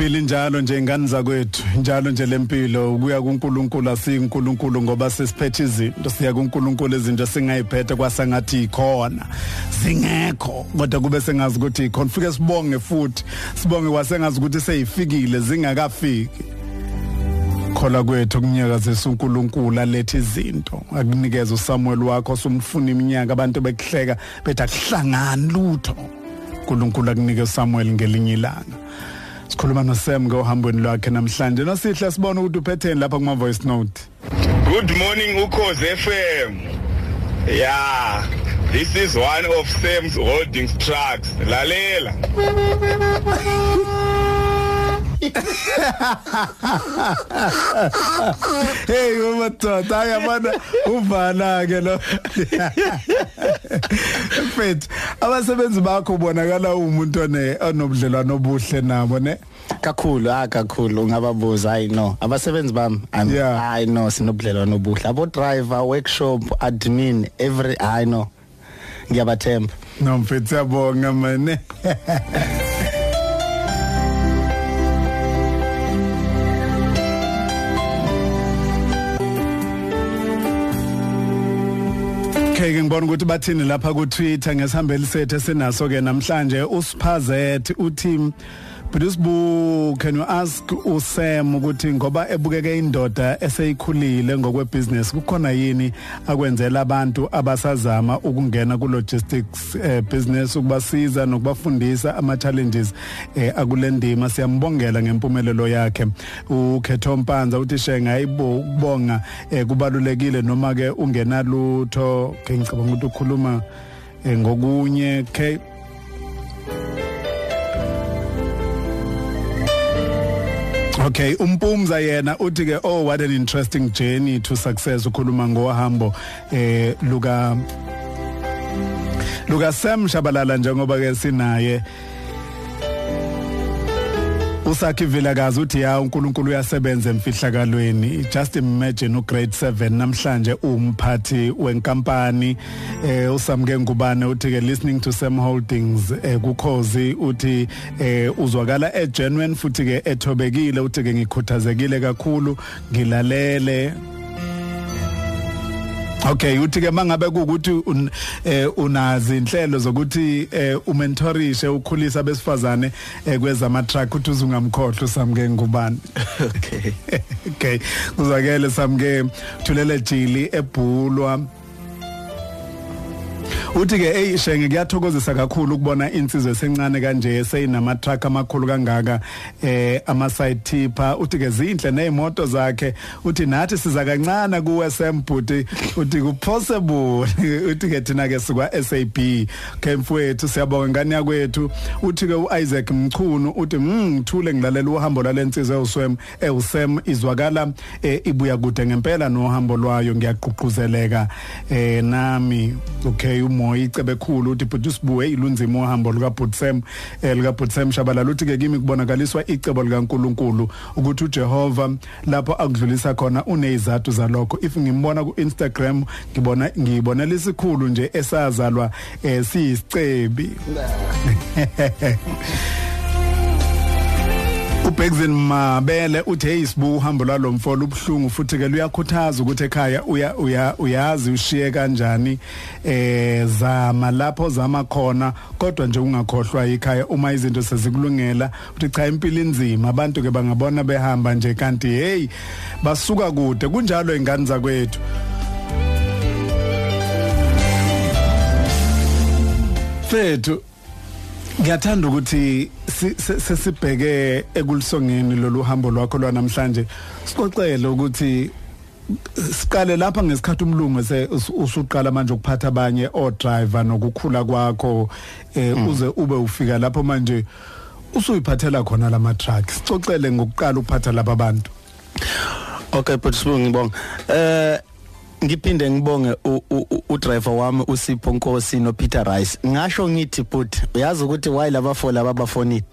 Impilo njalo nje ingane zakwethu? Njalo nje lempilo kuya kuNkulunkulu asiyinkulunkulu ngoba sesiphethe izinto siya kuNkulunkulu izinto singayiphethe kwasangathi ikhona. Zingekho kodwa kube sengazi ukuthi ikhona. Fike sibonge futhi sibonge kwasengazi ukuthi seyifikile zingakafiki. Khola kwethu kunyakazisa uNkulunkulu alethe izinto. Akunikeza uSamuel wakho somfuna iminyaka abantu bekuhleka bethi akuhlangani lutho. uNkulunkulu akunike uSamuel ngelinye ilanga. Sikhuluma noSam ngohambweni lwakhe namhlanje nosihle sibona ukuthi uphetheni lapha kuma voice note Good morning Ukhozi FM. Yeah, this is one of Sam's Holdings trucks. Lalela. hey umadoda ayabona uvana ke lo. Mfethu abasebenzi bakho ubonakala umuntu one onobudlelwano obuhle nabo ne? Kakhulu ah kakhulu ungababuza hayi no. Abasebenzi bami hayi no sinobudlelwano obuhle. Abo driver workshop admin every hayi no. Ngiyabathemba. No mfethu siyabonga Okay ke ngibona ukuthi bathini lapha ku Twitter ngesihambeli sethu esinaso ke namhlanje uSphazet uthi Brisbu can you ask uSam ukuthi ngoba ebukeke indoda eseyikhulile ngokwebusiness kukhona yini akwenzela abantu abasazama ukungena ku logistics eh, business ukubasiza nokubafundisa ama challenges eh, akulendima siyambongela ngempumelelo yakhe. Ukhetho Mpanza uthi shenga ayibonga eh, kubalulekile noma ke ungenalutho ngicabanga ukuthi ukhuluma eh, ngokunye okay Okay umpumza yena uthi ke oh what an interesting journey to success ukhuluma ngohambo eh luka luka Sam Shabalala njengoba ke sinaye. Usakhi vilakazi uthi ya uNkulunkulu uyasebenza emfihlakalweni. Just imagine ugrade 7 namhlanje umphathi wenkampani eh usamke ngubane uthi ke listening to Sam Holdings eh kukhozi uthi eh uzwakala egenuine futhi ke ethobekile uthi ke ngikhuthazekile kakhulu ngilalele Okay uthi ke mangabe kukuthi un, eh, unazi inhlelo zokuthi eh, umentorishe ukhulisa besifazane eh, kwezama truck uthi uzungamkhohle samke ngubani? Okay. Okay kuzakele samke thulele jili ebhulwa. Uthi ke hey shenge kuyathokozisa kakhulu ukubona insizwe esencane kanje seyinama truck amakhulu kangaka eh ama side tipper uthi ke zinhle nezimoto zakhe. Uthi nathi siza kancane ku SM bhuti uthi ku possible uthi ke thina ke sikwa SAB kemfowethu siyabonga ngani yakwethu. Uthi ke uIsaac Mchunu uthi ngithule ngilalela uhambo lwalensizwe euswem eusem izwakala eh, ibuya kude ngempela nohambo lwayo ngiyaqhuquzeleka eh nami okay umoya icebe ekhulu uthi but usibuye ilunzima uhambo luka Butsem eh, luka Butsem Shabalala. Uthi ke kimi kubonakaliswa icebo lika uNkulunkulu ukuthi uJehova lapho akudlulisa khona unezathu zalokho. If ngimbona ku Instagram ngibona ngibonela isikhulu nje esazalwa eh, siyisicebi. ubhekzin mabele uthi hey sibu uhambo lwalomfolo ubhlungu futhi ke luyakhuthaza ukuthi ekhaya uya uya uyazi ushiye kanjani eh zama lapho zama khona kodwa nje ungakhohlwa ikhaya uma izinto sezikulungela uthi cha impilo inzima. Abantu ke bangabona behamba nje kanti hey basuka kude. Kunjalo ingane zakwethu. Fethu Ngiyathanda ukuthi sesibheke ekulisongeni lolu hambo lwakho lwanamhlanje sixoxele ukuthi siqale lapha ngesikhathi umlungu usuqala manje ukuphatha abanye o driver nokukhula kwakho eh uze ube ufika lapho manje usuyiphathela khona lama truck sixoxele ngokuqala ukuphatha laba abantu Okay but sibonga ngibonga eh ngiphinde ngibonge udriver wami uSipho Nkosi no Peter Rice. Ngasho ngithi but uyazi ukuthi why laba four laba bafonini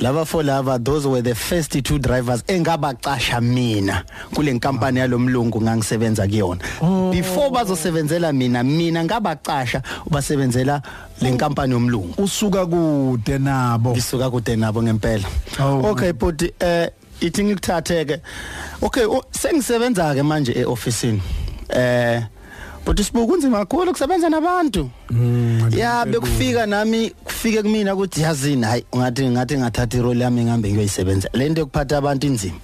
laba four laba those were the first two drivers engabacasha mina kule nkampani yalomlungu ngangisebenza kuyona. Before bazosebenzela mina mina ngabacasha ubasebenzela le nkampani yomlungu. Usuka kude nabo. Ngisuka kude nabo ngempela. Okay but eh ithi ngikuthathe-ke. Okay sengisebenza ke manje e-ofisini. Eh but isibuku kunzima kakhulu kusebenza nabantu. Ya bekufika nami kufike kumina ukuthi yazini hayi ngathi ngathi ngathatha irole yami ngihambe ngiyoyisebenza. Lento yokuphatha abantu inzima.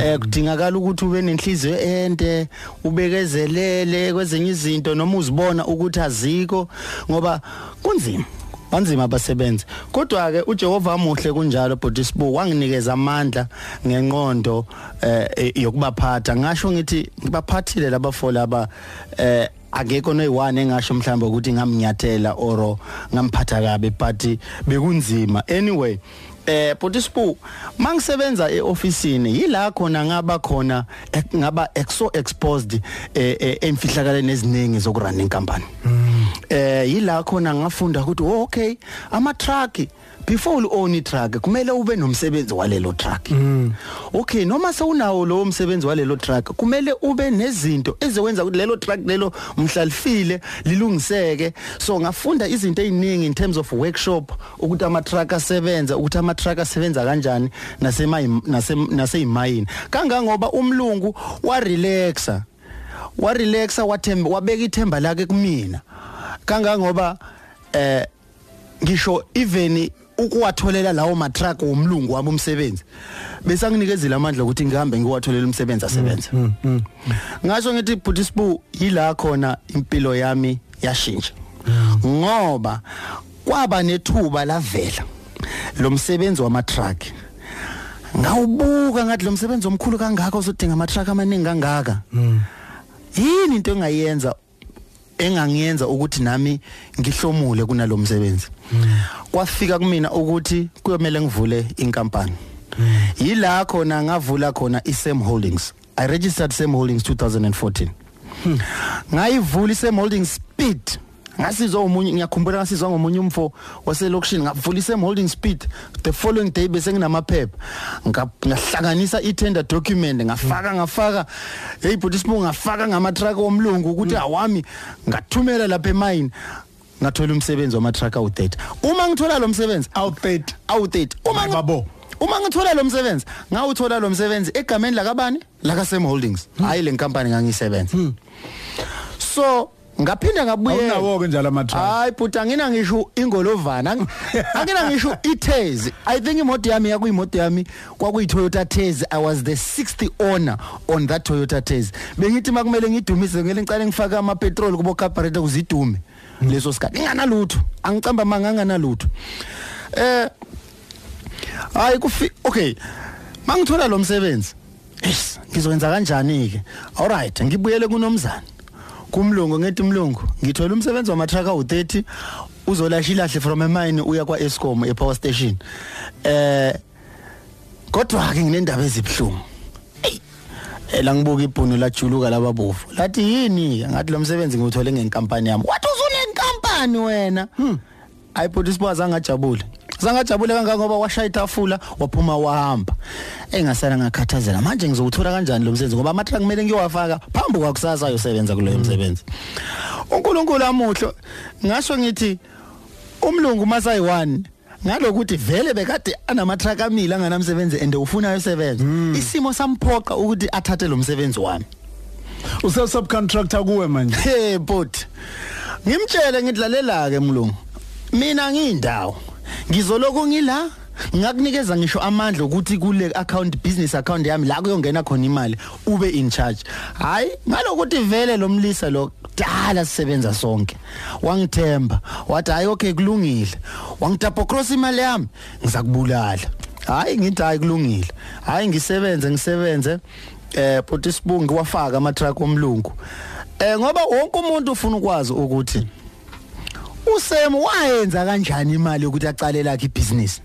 Eh kudingakala ukuthi ube nenhliziyo ende ubekezelele kwezenye izinto noma uzibona ukuthi azikho ngoba kunzima. Banzima abasebenzi. Kodwa ke uJehova amuhle kunjalo but sibu wanginikeza amandla ngenqondo eh yokubaphatha. Ngasho ngithi ngibaphathile labafo laba eh akekho noyiwane engasho mhlawumbe ukuthi ngamnyathela oro ngamphatha kabe but bekunzima. Anyway eh Potispu mangisebenza eofisini yila khona ngaba khona ngaba exo exposed eh emfihlakaleni eziningi zokurun inkampani. Eh yila khona ngafunda ukuthi oh, okay ama truck before u own truck kumele ube nomsebenzi walelo truck. Okay noma sewunawo lo msebenzi walelo truck kumele ube nezinto ezokwenza ukuthi lelo truck lelo mhlalifile lilungiseke. So ngafunda izinto eziningi in terms of workshop ukuthi ama truck asebenza ukuthi ama truck asebenza kanjani nasema naseyimayini kangangoba umlungu wa relaxa wa relaxa wathemba wabeka ithemba lakhe kumina. Kangangoba eh ngisho even ukuwatholela lawo matrack womlungu wami umsebenzi. Bese anginikezile amandla ukuthi ngihambe ngiwatholela umsebenzi asebenza. Ngasho ngithi Buddhisbu yila khona impilo yami yashintsha. Ngoba kwaba nethuba lavela lo msebenzi wama truck ngawubuka ngathi lo msebenzi omkhulu kangaka uzodinga ama truck amaningi kangaka? Yini into engayenza engangiyenza ukuthi nami ngihlomule kunalomsebenzi kwafika kumina ukuthi kuyomela ngivule inkampani. Yila khona ngavula khona iSam Holdings. I registered Sam Holdings 2014 ngayivula iSam Holdings speed. Ngasizwa umunye ngiyakhumbula ngasizwa ngomunye umfo waselokishini ngavulisa em holding speed the following day bese nginamaphepha. Nga- ngahlanganisa i-tender document ngafaka ngafaka hey but isibungu ngafaka ngama truck omlungu ukuthi awami ngathumela lapha emayini ngathola umsebenzi wama truck awu30 uma ngithola lo msebenzi awu30 awu30 uma ngi- babo. uma ngithola lo msebenzi ngawuthola lo msebenzi egameni lakabani laka Sam Holdings hayi le nkampani ngangisebenza. So ngaphinda ngabuyela awunawo ke njalo ama truck hayi but angina ngisho ingolovana. Ang- angina ngisho iTez. I think imoto yami yakuyimoto yami kwakuyi Toyota Tez. I was the sixth owner on that Toyota Tez. Bengithi makumele ngidumise ngele ngicale ngifaka ama petrol kubo carburetor kuzidume. Leso sikhathi. Inganalutho. Angicamba manganga nalutho eh hayi kufi okay. Mangithola lo msebenzi. Yes ngizokwenza kanjani ke alright ngibuyele kunomzana. Kumlungu ngethi mlungu ngithola umsebenzi wama truck awu30 uzolasha ilahle from emine uya kwa Eskom e power station. Eh kodwa ke nginendaba ezibhlungu ela ngibuka ibhunu lajuluka lababovu lathi yini ngathi lo msebenzi ngiwuthole ngenkampani yami. Wathi uzunenkampani wena? Ayiphuthi isibaza ngajabule zangajabule kangaka ngoba washaya itafula waphuma wahamba. Engasala ngakhathazela manje ngizowuthola kanjani lo msebenzi? Ngoba amatraka kumele ngiyowafaka phambi kwakusasa ayosebenza kuloyo msebenzi. uNkulunkulu amuhlo ngasho ngithi umlungu masayi1 ngalokuthi vele bekade anamatraka amile anganamsebenzi ende ufuna ayosebenza isimo samphoqa ukuthi athathe lo msebenzi wami use subcontractor kuwe manje. Hey but ngimtshele ngidlalela ke mlungu mina ngiyindawo. Ngizoloku ngila? Ngakunikeza ngisho amandla ukuthi kule account business account yami la kuyongena khona imali ube in charge. Hayi ngalokuthi vele lo mlisa lo kudala sisebenza sonke. Wangithemba wathi hayi okay kulungile. Wangitapha cross imali yami ngizakubulala. Hayi ngithi hayi kulungile. Hayi ngisebenze ngisebenze. Eh but isibungu wafaka ama truck omlungu. Eh ngoba wonke umuntu ufuna ukwazi ukuthi uSem wayenza kanjani imali ukuthi aqale lakhe ibusiness?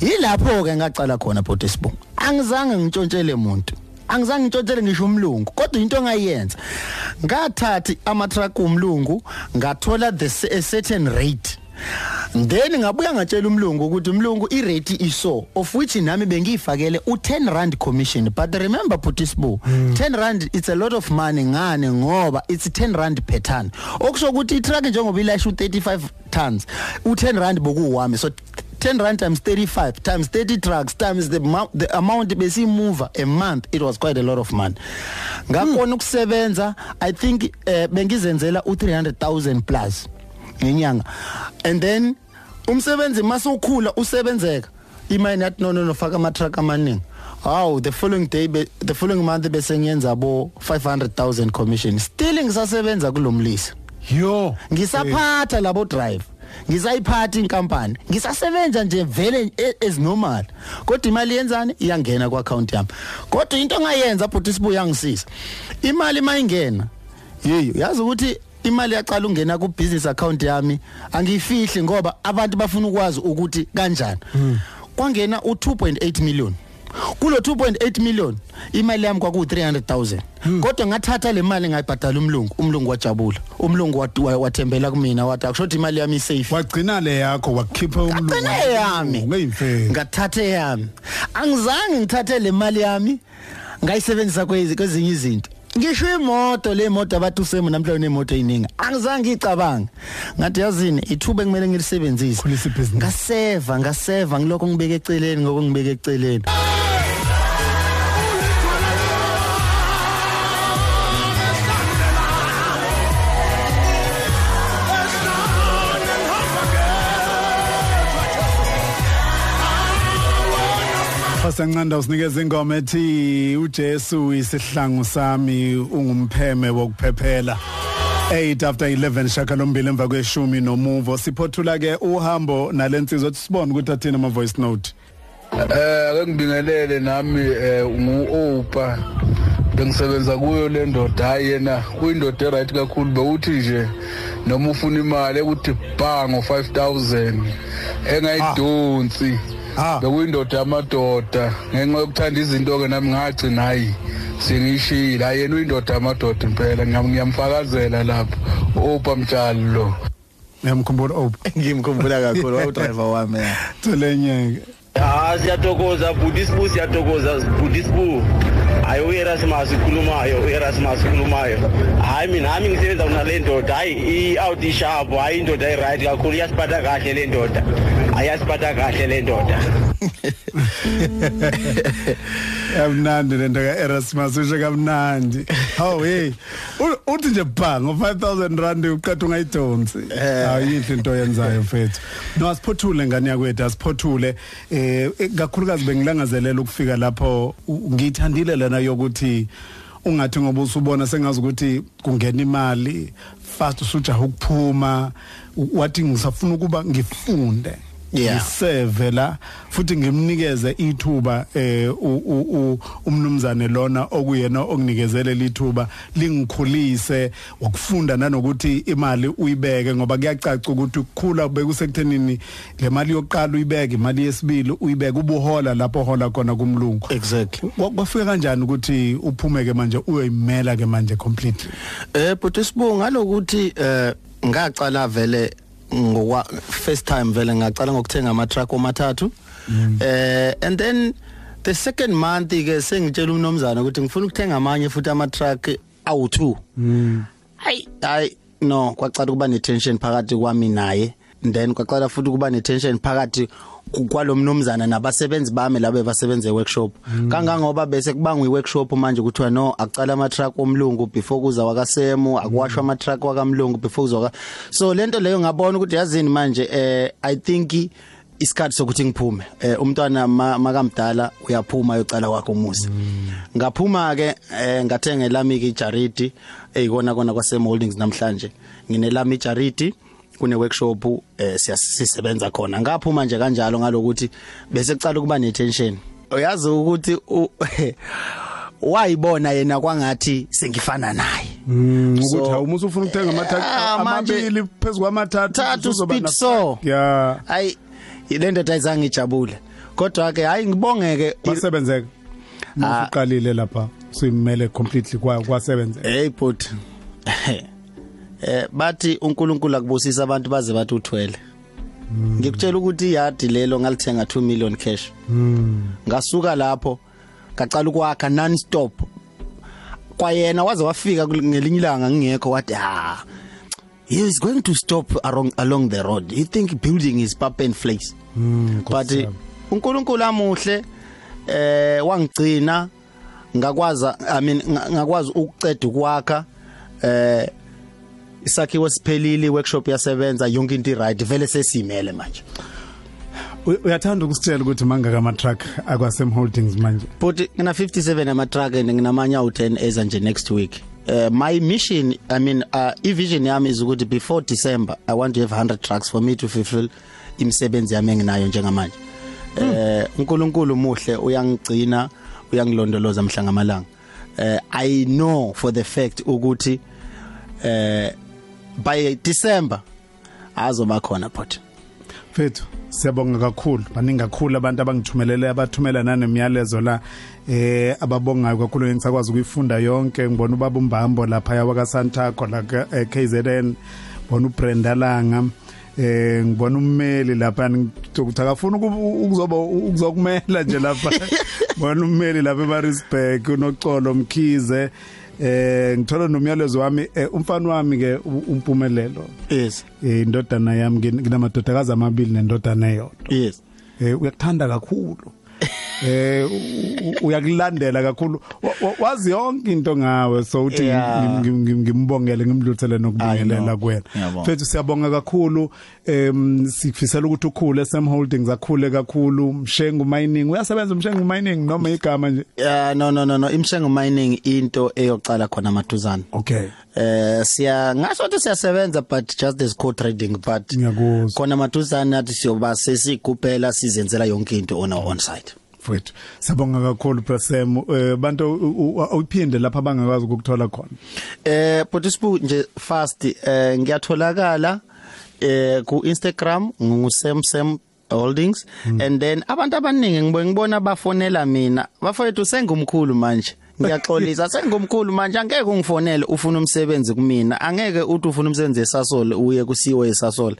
Yilapho ke ngaqala khona Botisbo angizange ngitshontshele umuntu angizange ngitshontshele ngisho umlungu kodwa into engayenza ngathatha ama truck umlungu ngathola the a certain rate. Then ngabuya ngatshela umlungu ukuthi umlungu irate iso of which nami bengiyifakele u10 rand commission but remember Putisbo 10 rand it's a lot of money ngane ngoba it's 10 rand per ton. Okusho ukuthi itruck njengoba ilasha u35 tons u10 rand bokuwami so 10 rand times 35 times 30 trucks times the, the amount besimuva a month it was quite a lot of money. Ngakona ukusebenza i think uh, bengizenzela u300000 plus. Ngenyanga. And then umsebenzi masukhula usebenzeka. Imine yathi no no no faka ama truck amaningi. Haw the following day be, the following month bese ngiyenza bo 500000 commission. Still ngisasebenza kulomlisa yo. Ngisaphatha labo drive ngisayiphatha inkampani. Ngisasebenza nje vele e- as normal. Kodwa imali yenzani? Iyangena ku account yami. Kodwa into ongayenza but isibuya ngisisa imali mayingena. Yeyo yazi ukuthi imali yaqala ungena ku business account yami angiyifihli ngoba abantu bafuna ukwazi ukuthi kanjani. Kwangena u2.8 million. Kulo 2.8 million imali yami kwaku 300000 kodwa ngathatha le mali ngayibhadala umlungu umlungu wajabula. Umlungu wat- wa- wathembela kumina wathi akushothi imali yami isafe. Wagcina le yakho wakhipha umlungu Ngagcina eyami. ngeyimfeni ngathatha eyami angizange ngithathe le mali yami ngayisebenzisa kwezi- kwezinye izinto. Ngisho imoto le moto abathi usemo namhla unemoto eyiningi. Angizange ngicabanga ngathi yazini ithuba ekumele ngilisebenzise. Khulisa ibhizinisi. ngaseva ngaseva ngilokho ngibeke eceleni ngoko ngibeke eceleni. Fasanqanda usinikeza ingoma ethi uJesu isihlangu sami ungumpheme wokuphephela. 8 after 11 shaka lombili emva kweshumi nomuvo. Siphothula ke uhambo nalensizwa ukuthi sibone ukuthi athina ama voice note. Eh ake ngibingelele nami eh ngu-Opa. Bengisebenza kuyo le ndoda hayi yena kuyindoda eright kakhulu. Bewuthi nje noma ufuna imali ekuthi bha ngo-5000 engayidonsi. Ah. Bekuyindoda yamadoda. Ngenxa yokuthanda izinto-ke nami ngagcina hayi sengiyishile hayi yena uyindoda yamadoda impela. Ngiyam- ngiyamfakazela lapho. Opa mtshali lo Ngiyamkhumbula Ope. ngimkhumbula kakhulu wawu driver wami ya. Tolenyeke. Ah siyathokoza budisibu siyathokoza budisibu hayi uErasmus ukhulumayo uErasmus ukhulumayo. Hayi mina nami ngisebenza kunale ndoda. Hayi i-out sharp hayi indoda i-right kakhulu. Iyasiphatha kahle le ndoda. Ayasiphatha kahle le ndoda Yamnandi lento ka Erasmus usho kamnandi. Hawu hey. Uthi nje bha ngo 5000 rand uqeda ungayidonsi. Ayinhle into yenzayo mfethu. No asiphothule ngani yakwethu asiphothule eh kakhulukazi bengilangazelela ukufika lapho ngiyithandile lena yokuthi ungathi ngoba usubona sengazi ukuthi kungena imali fast usujaha ukuphuma wathi ngisafuna ukuba ngifunde. Ngiseve la futhi ngimnikeze ithuba eh umnumzane lona okuyena okunikezele lithuba lingikhulise ukufunda nanokuthi imali uyibeke ngoba kuyacaca ukuthi ukukhula bekusekutenini le mali yokuqala uyibeke imali yesibili uyibeke ubuhola lapho hola khona kumlungu. Exactly. Kwa- kwafika kanjani ukuthi uphume ke manje uyoyimela ke manje completely? Eh but isibonga ngalokuthi eh ngaqala vele ngokwa first time vele ngaqala ngokuthenga ama truck omathathu eh and then the second month ke sengitshela umnomzana ukuthi ngifuna ukuthenga amanye futhi ama truck awu2 hayi hayi no kwacala kuba ne tension phakathi kwami naye. Then kwaqala futhi kuba ne tension phakathi kwalomnomzana nabasebenzi bami labe basebenza eworkshop. Kangangoba bese kubangwa iworkshop manje kuthiwa no akucala ama truck omlungu before kuza wakasemo akwashwa ama truck wakamlungu before kuza waka. So lento leyo ngabona ukuthi yazini manje eh i think isikhathi sokuthi ngiphume eh umntwana ma- makamdala uyaphuma ayocala kwakhe umuzi. Ngaphuma ke eh ngathenga lami ke ijaridi eyikona kona kwasem holdings namhlanje. Nginelami ijaridi kune workshop eh siyasisebenza khona. Ngaphuma nje kanjalo ngalokuthi bese kucala kuba ne tension uyazi ukuthi u- wayibona yena kwangathi sengifana naye. Ukuthi awumusa ufuna ukuthenga amathathu Ah, manje- amabili phezulu kwamathathu Thathu uzoba speed na- so. yeah hayi lento ayizange ijabule. Kodwa ke hayi ngibongeke. Wasebenzeka Ah. uqalile lapha simele completely kwa kwasebenzeka. Hey but eh bathi uNkulunkulu akubusisa abantu baze bathi uthwele. Ngikutshela ukuthi yadi lelo ngalithenga 2 million cash. Ngasuka lapho ngacala ukwakha non stop kwayena waze wafika ngelinye ilanga ngingekho wathi ah he is going to stop along along the road. You think building is pap and flakes. But uNkulunkulu amuhle eh wangigcina ngakwaza i mean nga- ngakwazi ukuceda ukwakha eh isakhiwo siphelile workshop yasebenza yonke into right vele sesimele manje. U- uyathanda ukusitshela ukuthi mangaka ama truck akwasem holdings manje? But ngina 57 ama truck and nginamanye awu 10 eza nje next week. Uh, my mission i mean uh, i vision yami is ukuthi before december i want to have 100 trucks for me to fulfill imisebenzi yami enginayo njengamanje. Eh uNkulunkulu muhle uyangigcina uyangilondoloza mhla ngamalanga. Eh i know for the fact ukuthi eh by december azoba khona but. Fethu siyabonga kakhulu. Baningi kakhulu abantu abangithumelele abathumela nanemiyalezo la eh ababongayo kakhulu ngisakwazi ukuyifunda yonke. Ngibona ubaba umbambo lapha yawaka Santako la ka- eh, KZN bona uBrenda Langa eh ngibona ummeli lapha. Ukuthi akafuna uku- ukuzoba ukuzokumela nje lapha. Bona ummeli lapha eMarisburg unoxolo mkhize eh ngithola nomyalezo wami eh, umfana wami ke u- umpumelelo. Yes. Eh indodana yami ngin- nginamadodakazi amabili nendodana eyodwa. Yes. Eh uyakuthanda kakhulu. Eh uyakulandela kakhulu. Wa- wa- wazi yonke into ngawe so uthi ngimbongele ngimdlulisele I nokubingelela kuwena. Ngiyabonga. fethu siyabonga kakhulu. Em sifisela ukuthi ukhule Sam Holdings akhule kakhulu. Mshengu Mining uyasebenza Mshengu Mining noma igama nje? Yeah no no no no. Imshengo mining into eyocala khona maduzana. Okay. Eh siya ngasho ukuthi siyasebenza but just as co trading but khona maduzana athi siyoba sesigubhela sizenzela yonke into on our mfethu siyabonga kakhulu Presem eh bantu uyiphinde lapha bangakwazi ukuthola khona. Eh but isibu nje fast eh ngiyatholakala eh ku Instagram ngusamsam holdings. And then abantu abaningi ngibe ngibona bafonela mina. Bafowethu sengumkhulu manje. Ngiyaxolisa. Sengumkhulu manje angeke ungifonele ufuna umsebenzi kumina. Angeke uthi ufuna umsebenzi esasole uye kusiwe esasole.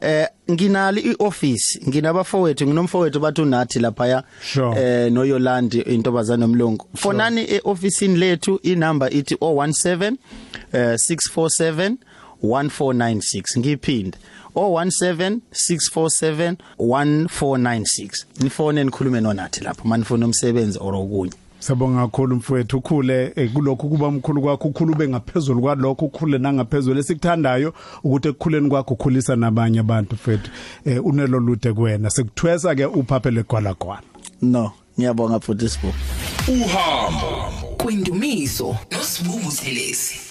Eh nginali ioffice nginabafowethu nginomfowethu bathi unathi lapha Sure. eh no Yolandi intobazana nomlungu fonani eofficeini lethu inamba ithi 017 eh 647 1496 ngiphinde 017 647 1496 nifone nikhulume nonathi lapho manifuna umsebenzi or okunye. Sabonga kakhulu mfowethu ukhule eh, kulokhu kuba umkhulu kwakho ukhulube ngaphezulu kwalokho ukhule nangaphezulu. Esikuthandayo ukuthi ekukhuleni kwakho ukhulisa nabanye abantu mfowethu. Eh unelo lude kuwena. Sekuthwesa ke uphaphele gwala gwana no ngiyabonga futhi sibo uhambo kwindumiso nosibungu thelezi